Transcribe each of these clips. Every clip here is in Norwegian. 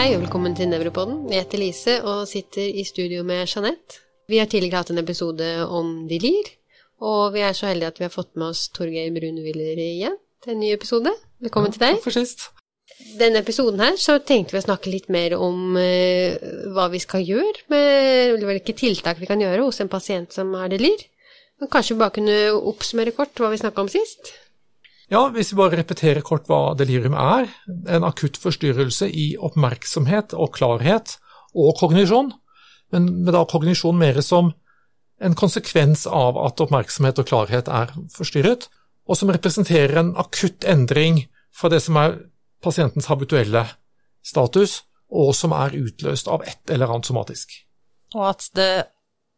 Hei og velkommen til Nevropodden. Jeg heter Lise og sitter i studio med Jeanette. Vi har tidligere hatt en episode om Delir, og vi er så heldige at vi har fått med oss Torgeir Brunwiller igjen til en ny episode. Velkommen til deg. Takk for sist. Denne episoden her så tenkte vi å snakke litt mer om eh, hva vi skal gjøre med hvilke tiltak vi kan gjøre hos en pasient som har delir. Men kanskje vi bare kunne oppsummere kort hva vi snakka om sist? Ja, hvis vi bare repeterer kort hva delirium er. En akutt forstyrrelse i oppmerksomhet og klarhet og kognisjon. Men med da kognisjon mer som en konsekvens av at oppmerksomhet og klarhet er forstyrret, og som representerer en akutt endring fra det som er pasientens habituelle status, og som er utløst av et eller annet somatisk. Og at det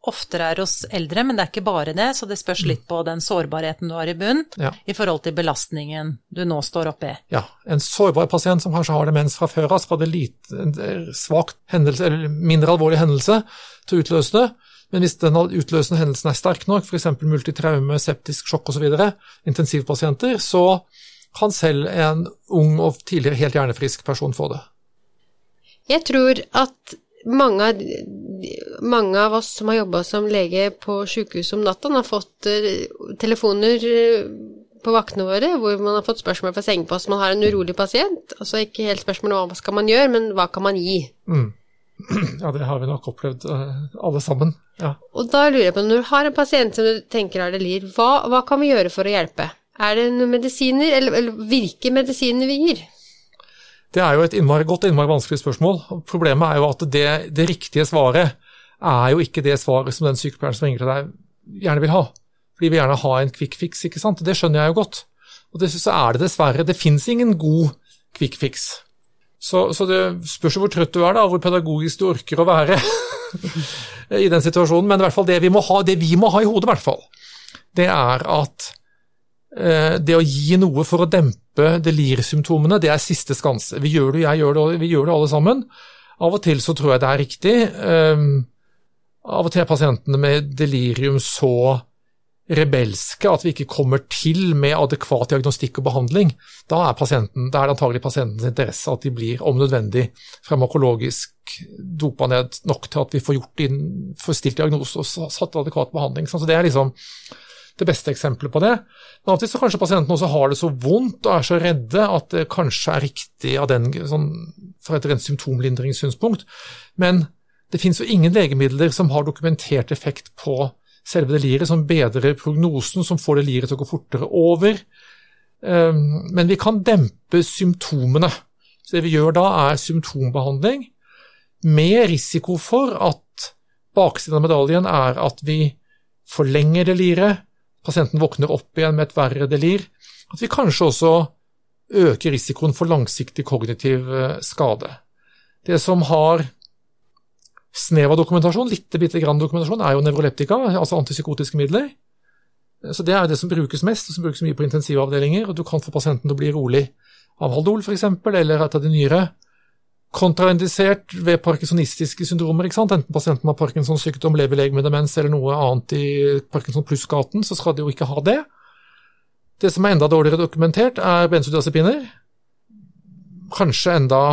oftere er hos eldre, men det er ikke bare det, så det spørs litt på den sårbarheten du har i bunn Ja. i forhold til belastningen du nå står oppe i. Ja, en sårbar pasient som kanskje har demens fra før av, var det lite, en svak hendelse, eller mindre alvorlig hendelse til å utløse det. Men hvis den utløsende hendelsen er sterk nok, f.eks. multitraume, septisk sjokk osv., intensivpasienter, så kan selv en ung og tidligere helt hjernefrisk person få det. Jeg tror at mange mange av oss som har jobba som lege på sykehus om natta, har fått eh, telefoner eh, på vaktene våre hvor man har fått spørsmål fra sengepost. Man har en urolig pasient. Altså ikke helt spørsmål om hva skal man gjøre, men hva kan man gi? Ja, det har vi nok opplevd eh, alle sammen. Ja. Og da lurer jeg på, når du har en pasient som du tenker har delir, hva, hva kan vi gjøre for å hjelpe? Er det noen medisiner, eller, eller hvilke medisiner vi gir? Det er jo et innmari godt innmari vanskelig spørsmål. Problemet er jo at det, det riktige svaret er jo ikke det svaret som den sykepleieren som ringer til deg, gjerne vil ha. For de vil gjerne ha en quick fix, ikke sant. Det skjønner jeg jo godt. Og det så er det dessverre. Det fins ingen god quick fix. Så, så det spørs jo hvor trøtt du er, da, hvor pedagogisk du orker å være i den situasjonen. Men i hvert fall det vi må ha, det vi må ha i hodet, i hvert fall, det er at det å gi noe for å dempe delirsymptomene, det er siste skanse. Vi gjør det, jeg gjør det, vi gjør det alle sammen. Av og til så tror jeg det er riktig. Um, av og til er pasientene med delirium så rebelske at vi ikke kommer til med adekvat diagnostikk og behandling. Da er, pasienten, da er det antagelig pasientens interesse at de blir om nødvendig farmakologisk dopa ned nok til at vi får, gjort inn, får stilt diagnose og satt adekvat behandling. Så det er liksom det beste eksempelet på det. Men av og til så kanskje pasientene også har det så vondt og er så redde at det kanskje er riktig den, sånn, fra et rent symptomlindringssynspunkt. Men det finnes jo ingen legemidler som har dokumentert effekt på selve deliret, som bedrer prognosen, som får deliret til å gå fortere over. Men vi kan dempe symptomene. Så det vi gjør da, er symptombehandling, med risiko for at baksiden av medaljen er at vi forlenger deliret, pasienten våkner opp igjen med et verre delir, at vi kanskje også øker risikoen for langsiktig kognitiv skade. Det som har snev av dokumentasjon, lite bitte grann dokumentasjon, er jo nevroleptika, altså antipsykotiske midler. Så Det er det som brukes mest, og som brukes mye på intensivavdelinger. og Du kan få pasienten til å bli rolig av Haldol f.eks., eller et av de nyere. Kontraindisert ved parkinsonistiske syndromer. Enten pasienten har Parkinsons sykdom, lever lege med demens eller noe annet i Parkinson pluss-gaten, så skal de jo ikke ha det. Det som er enda dårligere dokumentert, er benzodiazepiner. Kanskje enda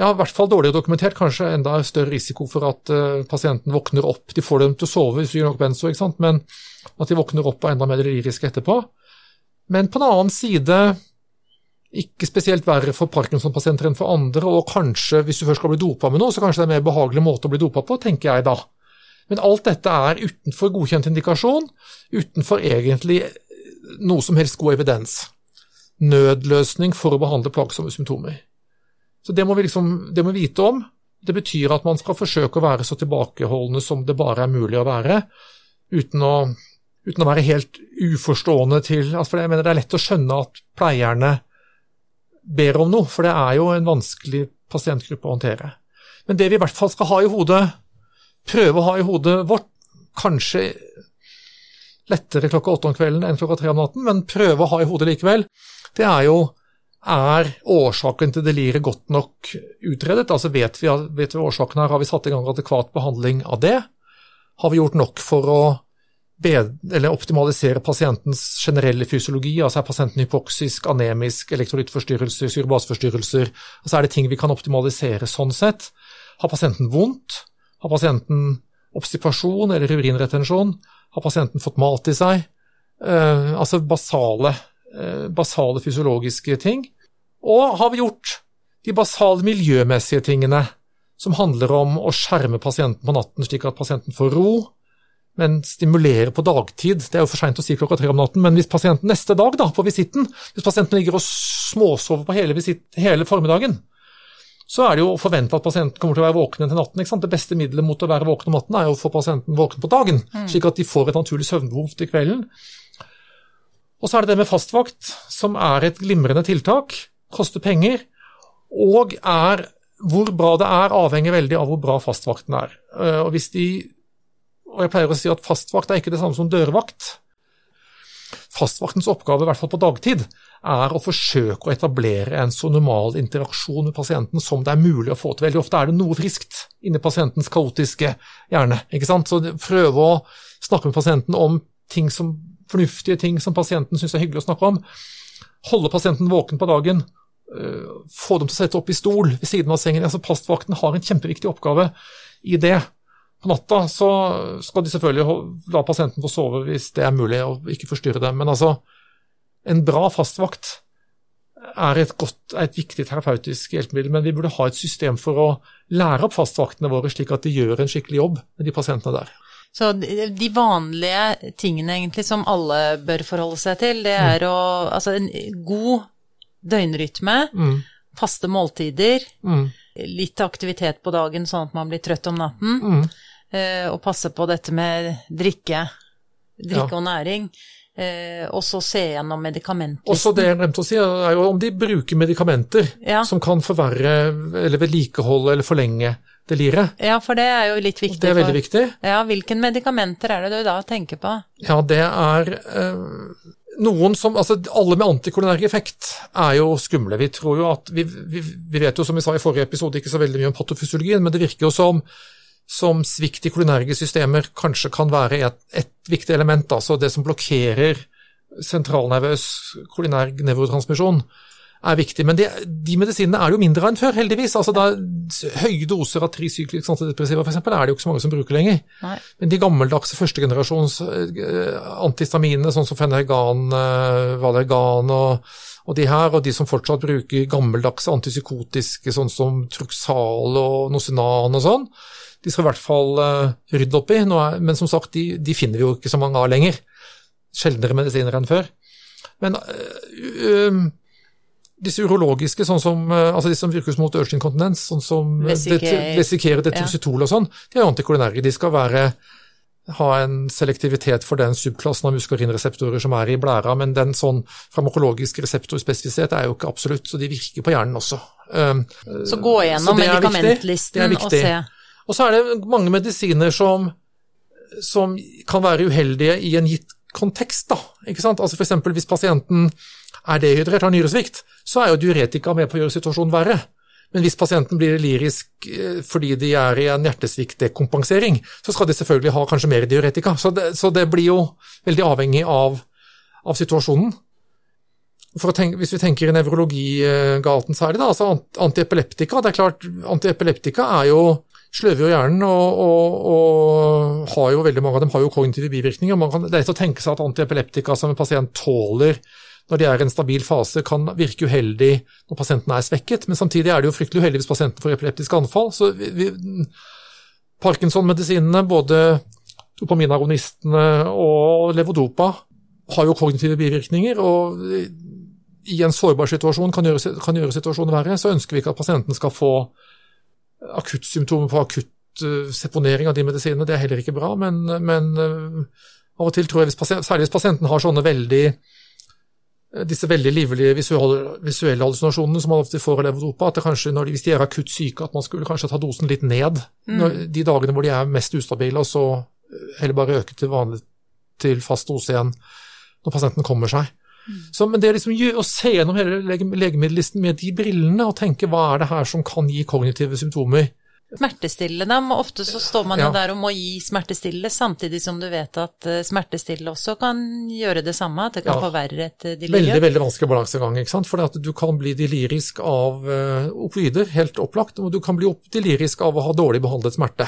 ja, i hvert fall dårligere dokumentert, kanskje enda større risiko for at uh, pasienten våkner opp. De får dem til å sove hvis du gir nok benzo, men at de våkner opp og er enda mer deliriske etterpå. Men på den annen side ikke spesielt verre for Parkinson-pasienter enn for andre, og kanskje, hvis du først skal bli dopa med noe, så kanskje det er en mer behagelig måte å bli dopa på, tenker jeg da. Men alt dette er utenfor godkjent indikasjon, utenfor egentlig noe som helst god evidens. Nødløsning for å behandle plagsomme symptomer. Så det må vi liksom, det må vite om. Det betyr at man skal forsøke å være så tilbakeholdne som det bare er mulig å være, uten å, uten å være helt uforstående til altså For jeg mener det er lett å skjønne at pleierne ber om noe, for det er jo en vanskelig pasientgruppe å håndtere. Men det vi i hvert fall skal ha i hodet, prøve å ha i hodet vårt, kanskje lettere klokka åtte om kvelden enn klokka tre om natten, men prøve å ha i hodet likevel, det er jo er årsaken til deliret godt nok utredet? Altså vet vi, vet vi årsaken her, har vi satt i gang adekvat behandling av det? Har vi gjort nok for å eller optimalisere pasientens generelle fysiologi. altså Er pasienten hypoksisk, anemisk, elektrolyttforstyrrelser, syrebaseforstyrrelser? Altså er det ting vi kan optimalisere sånn sett? Har pasienten vondt? Har pasienten obstipasjon eller urinretensjon? Har pasienten fått mat i seg? Uh, altså basale, uh, basale fysiologiske ting. Og har vi gjort de basale miljømessige tingene, som handler om å skjerme pasienten på natten slik at pasienten får ro, men stimulere på dagtid. Det er jo for seint å si klokka tre om natten, men hvis pasienten neste dag da, på visitten, hvis pasienten ligger og småsover på hele, visit, hele formiddagen, så er det jo å forvente at pasienten kommer til å være våken til natten. ikke sant? Det beste middelet mot å være våken om natten er jo å få pasienten våken på dagen, mm. slik at de får et naturlig søvnbehov til kvelden. Og så er det det med fastvakt, som er et glimrende tiltak, koster penger, og er hvor bra det er, avhenger veldig av hvor bra fastvakten er. Eh, og hvis de og jeg pleier å si at fastvakt er ikke det samme som dørvakt. Fastvaktens oppgave, i hvert fall på dagtid, er å forsøke å etablere en så normal interaksjon med pasienten som det er mulig å få til. Veldig ofte er det noe friskt inni pasientens kaotiske hjerne. ikke sant? Så prøve å snakke med pasienten om ting som, fornuftige ting som pasienten syns er hyggelig å snakke om. Holde pasienten våken på dagen. Øh, få dem til å sette opp i stol ved siden av sengen. Altså, Fastvakten har en kjempeviktig oppgave i det. På natta så skal de selvfølgelig la pasienten få sove hvis det er mulig, og ikke forstyrre dem. Men altså, en bra fastvakt er et, godt, er et viktig terapeutisk hjelpemiddel, men vi burde ha et system for å lære opp fastvaktene våre, slik at de gjør en skikkelig jobb med de pasientene der. Så de vanlige tingene egentlig som alle bør forholde seg til, det er mm. å Altså en god døgnrytme, mm. faste måltider, mm. litt aktivitet på dagen sånn at man blir trøtt om natten. Eh, og passe på dette med drikke, drikke ja. og næring. Eh, og så se gjennom medikamentlisten. Også det jeg glemte å si, er jo om de bruker medikamenter ja. som kan forverre eller vedlikeholde eller forlenge deliret. Ja, for det er jo litt viktig. Det er veldig for, viktig. Ja, Hvilke medikamenter er det du da tenker på? Ja, det er eh, noen som, altså Alle med antikolonær effekt er jo skumle. Vi tror jo at, vi, vi, vi, vet jo som vi sa i forrige episode ikke så veldig mye om patofysiologien, men det virker jo som som svikt i kolinerge systemer kanskje kan være et, et viktig element. altså Det som blokkerer sentralnervøs kolinerg nevrotransmisjon, er viktig. Men de, de medisinene er jo mindre enn før, heldigvis. altså da, Høye doser av trisyklisk antidepressiva f.eks. er det jo ikke så mange som bruker lenger. Nei. Men de gammeldagse førstegenerasjons uh, antihistaminene, sånn som Fenergan, uh, Valergan og, og de her, og de som fortsatt bruker gammeldagse antipsykotiske, sånn som Truxal og Nocinan og sånn, de skal i hvert fall uh, rydde opp i. men som sagt, de, de, finner vi jo ikke så mange av lenger. Sjeldnere medisiner enn før. Men uh, disse urologiske, sånn som, uh, altså de som virker mot ørskinkontinens, sånn som vesikere detrositol og sånn, de er jo antikolinerge. De skal være, ha en selektivitet for den subklassen av muskarinreseptorer som er i blæra, men den sånn farmakologiske reseptorspesifisitet er jo ikke absolutt, så de virker på hjernen også. så gå gjennom medikamentlisten og se. Og så er det mange medisiner som, som kan være uheldige i en gitt kontekst. da, ikke sant? Altså F.eks. hvis pasienten er dehydrert, har nyresvikt, så er jo diuretika med på å gjøre situasjonen verre. Men hvis pasienten blir lyrisk eh, fordi de er i en hjertesviktdekompensering, så skal de selvfølgelig ha kanskje mer diuretika. Så det, så det blir jo veldig avhengig av, av situasjonen. Tenke, hvis vi tenker i nevrologigaten særlig, da, altså antiepileptika. Det er klart, antiepileptika er jo sløver jo hjernen, og, og, og, jo veldig mange av dem har jo kognitive bivirkninger. Man kan, det er lett å tenke seg at antiepileptika som en pasient tåler når de er i en stabil fase, kan virke uheldig når pasienten er svekket, men samtidig er det jo fryktelig uheldig hvis pasienten får epileptisk anfall. Så Parkinson-medisinene, både dopaminagonistene og levodopa, har jo kognitive bivirkninger. og i en sårbar situasjon kan gjøre, kan gjøre situasjonen verre, så ønsker vi ikke at pasienten skal få akuttsymptomer på akutt uh, seponering av de medisinene, det er heller ikke bra. Men, men uh, av og til tror jeg, hvis pasient, særlig hvis pasienten har sånne veldig eh, disse veldig livlige visuelle, visuelle hallusinasjonene som man ofte får i levodopa, at det kanskje når de, hvis de er akutt syke, at man skulle kanskje ta dosen litt ned mm. når, de dagene hvor de er mest ustabile, og så heller bare øke til, vanlig, til fast dose igjen når pasienten kommer seg. Mm. Så, men det liksom, å se gjennom hele legemiddellisten med de brillene og tenke hva er det her som kan gi kognitive symptomer Smertestille, da. Ofte så står man jo ja. der og må gi smertestille, samtidig som du vet at smertestillende smertestille også kan gjøre det samme, at det kan ja. forverre et eh, delirium. Veldig, veldig vanskelig balansegang, ikke sant. For du kan bli delirisk av uh, opioider, helt opplagt, og du kan bli delirisk av å ha dårlig behandlet smerte.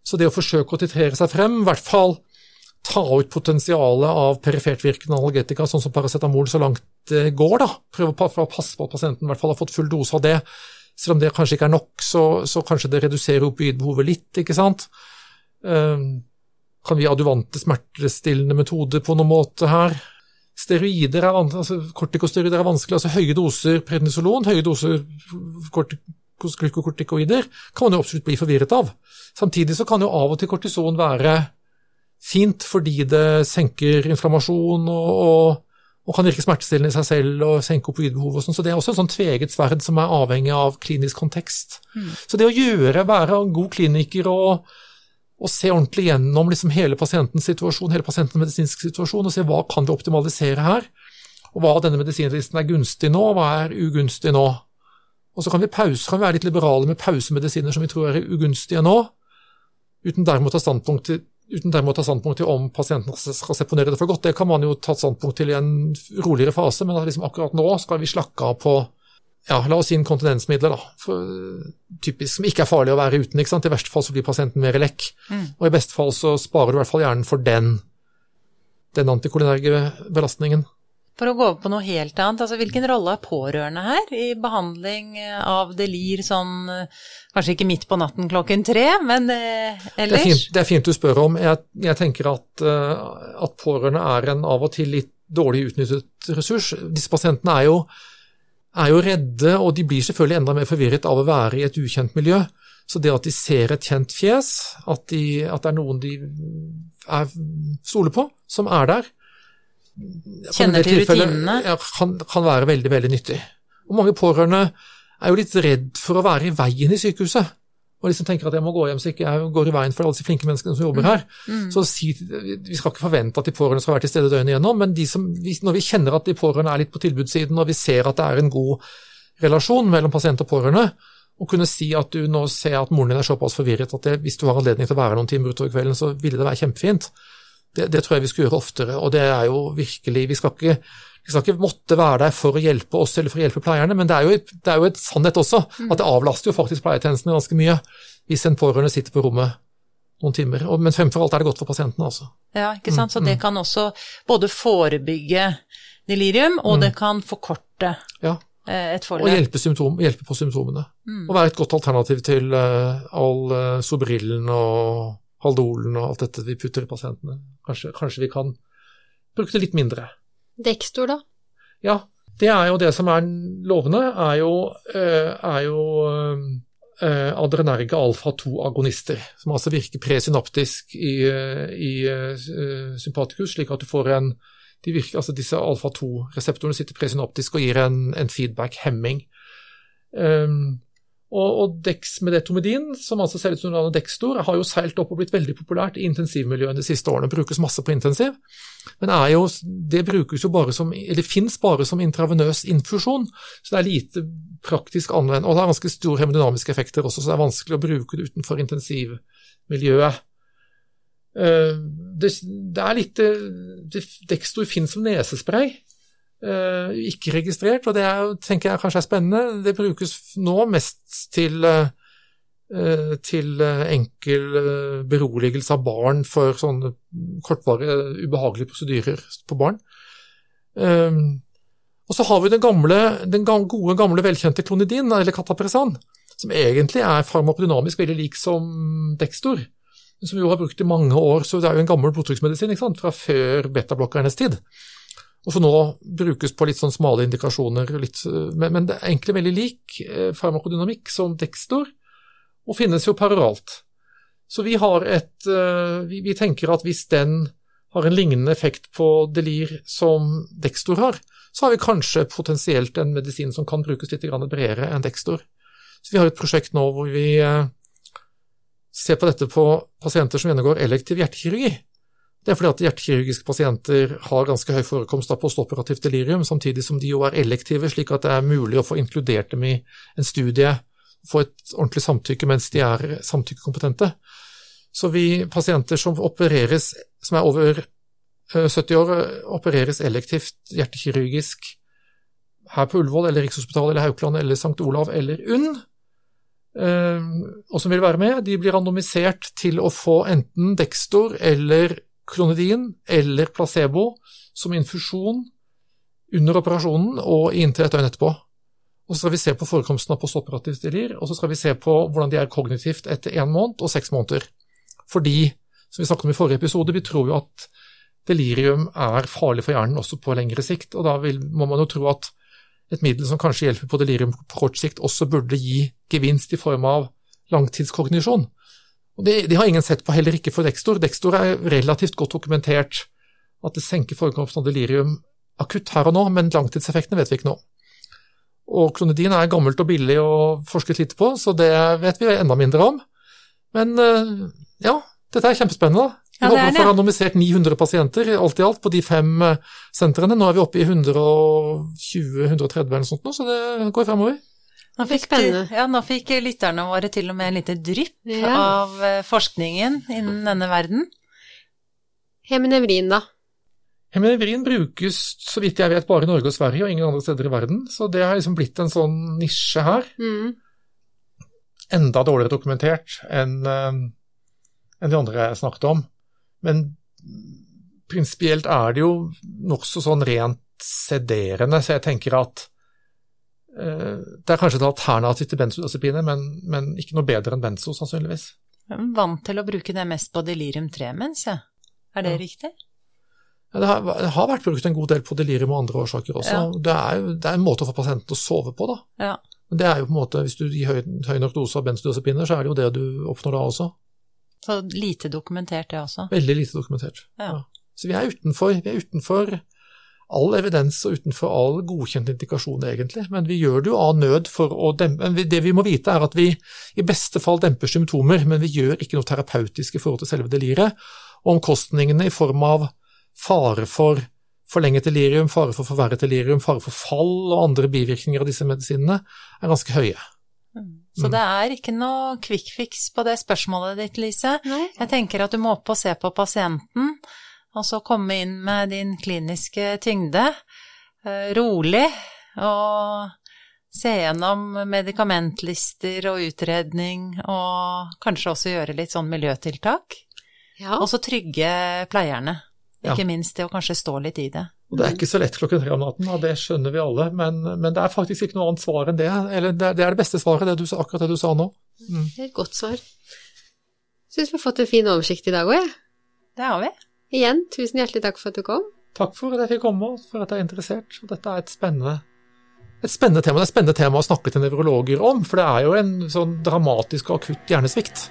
Så det å forsøke å titrere seg frem, i hvert fall ta ut potensialet av perifertvirkende analgetika, sånn som paracetamol, så langt det går, da. Prøve å passe på at pasienten i hvert fall har fått full dose av det selv om det kanskje ikke er nok, så, så kanskje det reduserer opioidbehovet litt, ikke sant. Um, kan vi adjuvante smertestillende metoder på noen måte her? Steroider er, altså Kortikosteroider er vanskelig. altså Høye doser prednisolon, høye doser glykokortikoider kan man jo absolutt bli forvirret av. Samtidig så kan jo av og til kortison være fint fordi det senker inflammasjon og, og og kan virke smertestillende i seg selv og senke opioidbehovet og sånn. Så det er også et sånn tveget sverd som er avhengig av klinisk kontekst. Mm. Så det å gjøre, være en god kliniker og, og se ordentlig gjennom liksom hele pasientens situasjon, hele pasientens medisinske situasjon, og se hva kan vi optimalisere her, og hva av denne medisinlisten er gunstig nå, og hva er ugunstig nå. Og så kan vi pause, kan vi være litt liberale med pausemedisiner som vi tror er ugunstige nå, uten dermed å ta standpunkt til uten dermed å ta standpunkt til om pasienten skal seponere det for godt. Det kan man jo ta standpunkt til i en roligere fase, men liksom akkurat nå skal vi slakke av på ja, la oss si inkontinensmidler, da. For, typisk, som ikke er farlig å være uten. I verste fall så blir pasienten mer lekk. Mm. Og i beste fall så sparer du i hvert fall hjernen for den, den antikolinærge belastningen. For å gå over på noe helt annet, altså hvilken rolle er pårørende her i behandling av delir sånn Kanskje ikke midt på natten klokken tre, men eh, ellers? Det er, fint, det er fint, du spør om. Jeg, jeg tenker at, uh, at, pårørende er en av og til litt dårlig utnyttet ressurs. Disse pasientene er jo, er jo redde, og de blir selvfølgelig enda mer forvirret av å være i et ukjent miljø. Så det at de ser et kjent fjes, at, de, at det er noen de er, stoler på, som er der, Kjenner til rutinene? Ja, kan, kan, være veldig, veldig nyttig. Og mange pårørende er jo litt redd for å være i veien i sykehuset. Og liksom tenker at jeg må gå hjem så ikke jeg går i veien for alle disse flinke menneskene som jobber her. Mm. Så si, Vi skal ikke forvente at de pårørende skal være til stede døgnet igjennom, men som, når vi kjenner at de pårørende er litt på tilbudssiden, og vi ser at det er en god relasjon mellom pasient og pårørende, å kunne si at du nå ser at moren din er såpass forvirret at det, hvis du har anledning til å være noen timer utover kvelden, så ville det være kjempefint. Det, det, tror jeg vi skal gjøre oftere, og det er jo virkelig Vi skal ikke, vi skal ikke måtte være der for å hjelpe oss eller for å hjelpe pleierne, men det er jo, det er jo et sannhet også mm. at det avlaster jo faktisk pleietjenestene ganske mye hvis en pårørende sitter på rommet noen timer. Men fremfor alt er det godt for pasientene, altså. Ja, ikke sant. Så det mm. kan også både forebygge delirium, og mm. det kan forkorte ja. Eh, et forløp. Og hjelpe, symptom, hjelpe på symptomene. Mm. Og være et godt alternativ til uh, all uh, Sobrillen og Haldolen og alt dette vi putter i pasientene. Kanskje, kanskje vi kan bruke det litt mindre. Dekstor, da? Ja, det er jo det som er lovende, er jo, eh, er jo eh, adrenerge alfa-2-agonister, som altså virker presynaptisk i, i uh, sympatikus, slik at du får en virker, altså Disse alfa-2-reseptorene sitter presynaptisk og gir en, en feedback-hemming. Um, og, og dexmedetomidin, som altså ser ut som Dextor, har jo seilt opp og blitt veldig populært i intensivmiljøet de siste årene. Brukes masse på intensiv. Men jo, det brukes jo bare som, eller fins bare som intravenøs infusjon, så det er lite praktisk anvendt. Og det har ganske store hemodynamiske effekter også, så det er vanskelig å bruke det utenfor intensivmiljøet. Eh, det, det er litt Dextor fins som nesespray. Uh, ikke registrert, og det er, tenker jeg kanskje er spennende. Det brukes nå mest til, uh, til enkel beroligelse av barn for sånne kortvarige, ubehagelige prosedyrer på barn. og så har vi den, gamle, den gode, gamle, velkjente klonidin, eller katapresan, som egentlig er farmakodynamisk veldig lik som Dextor, som vi jo har brukt i mange år, så det er jo en gammel blodtrykksmedisin fra før betablokkernes tid og som nå brukes på litt sånn smale indikasjoner. Litt, men, men, det er egentlig veldig lik eh, farmakodynamikk som Dextor, og finnes jo parallelt. Så vi et eh, vi, vi, tenker at hvis den har en lignende effekt på Delir som Dextor har, så har vi kanskje potensielt en medisin som kan brukes litt bredere enn Dextor. Så vi har et prosjekt nå hvor vi eh, ser på dette på pasienter som gjennomgår elektiv hjertekirurgi. Det er fordi at hjertekirurgiske pasienter har ganske høy forekomst av postoperativt delirium, samtidig som de jo er elektive, slik at det er mulig å få inkludert dem i en studie, få et ordentlig samtykke mens de er samtykkekompetente. Så vi pasienter som opereres, som er over 70 år, opereres elektivt hjertekirurgisk her på Ullevål eller Rikshospitalet eller Haukeland eller St. Olav eller UNN, og som vil være med, de blir randomisert til å få enten Dextor eller klonidin eller placebo som infusjon under operasjonen og inntil et døgn etterpå. Og Så skal vi se på forekomsten av postoperativt delir, og så skal vi se på hvordan de er kognitivt etter én måned og seks måneder. Fordi, som vi snakket om i forrige episode, vi tror jo at delirium er farlig for hjernen også på lengre sikt, og da vil, må man jo tro at et middel som kanskje hjelper på delirium på kort sikt, også burde gi gevinst i form av langtidskognisjon. Og det, det, har ingen sett på, heller ikke for Dextor. Dextor er relativt godt dokumentert at det senker forekomsten av delirium akutt her og nå, men langtidseffektene vet vi ikke nå. Og klonidin er gammelt og billig og forsket lite på, så det vet vi enda mindre om. Men eh, ja, dette er kjempespennende. Vi ja, håper å få randomisert 900 pasienter alt i alt på de fem eh, sentrene. Nå er vi oppe i 120-130 eller noe sånt nå, så det går fremover. Nå fikk, ja, nå fikk lytterne våre til og med en liten drypp ja. av eh, forskningen innen denne verden. Heminevrin, da? Heminevrin brukes, så vidt jeg vet, bare i Norge og Sverige og ingen andre steder i verden. Så det har liksom blitt en sånn nisje her. Mm. Enda dårligere dokumentert enn eh, enn de andre jeg snakket om. Men prinsipielt er det jo nokså sånn rent sederende, så jeg tenker at det er kanskje et alternativ til benzodiazepiner, men, men, ikke noe bedre enn benzo, sannsynligvis. Jeg er vant til å bruke det mest på delirium tremens, ja. Er det ja. riktig? Ja, det, har, det, har, vært brukt en god del på delirium og andre årsaker også. Ja. Det, er, det, er, en måte å få pasienten til å sove på, da. Ja. Men det er jo på en måte, hvis du gir høy, høy nok dose av benzodiazepiner, så er det jo det du oppnår da også. Så lite dokumentert det også? Veldig lite dokumentert. Ja. Så vi er utenfor, vi er utenfor all evidens og utenfor all godkjent indikasjon, egentlig. Men vi gjør det jo av nød for å dempe Det vi må vite, er at vi i beste fall demper symptomer, men vi gjør ikke noe terapeutisk i forhold til selve deliret. Og omkostningene i form av fare for forlenget delirium, fare for forverret delirium, fare for fall og andre bivirkninger av disse medisinene er ganske høye. Mm. Så det er ikke noe quick fix på det spørsmålet ditt, Lise. Nei. Jeg tenker at du må opp og se på pasienten og så komme inn med din kliniske tyngde, eh, rolig, og se gjennom medikamentlister og utredning, og kanskje også gjøre litt sånn miljøtiltak. Ja. Og så trygge pleierne, ikke ja. minst det å kanskje stå litt i det. Og Det er ikke så lett klokken tre om natten, og det skjønner vi alle, men, men, det er faktisk ikke noe annet svar enn det. Eller det, det er det beste svaret, det du, akkurat det du sa nå. Mm. Det er et godt svar. Syns vi har fått en fin oversikt i dag òg, jeg. Det har vi. Igjen, tusen hjertelig takk for at du kom. Takk for at jeg fikk komme, og for at jeg er interessert. Og dette er et spennende, et spennende tema. Det er et spennende tema å snakke til nevrologer om, for det er jo en sånn dramatisk og akutt hjernesvikt.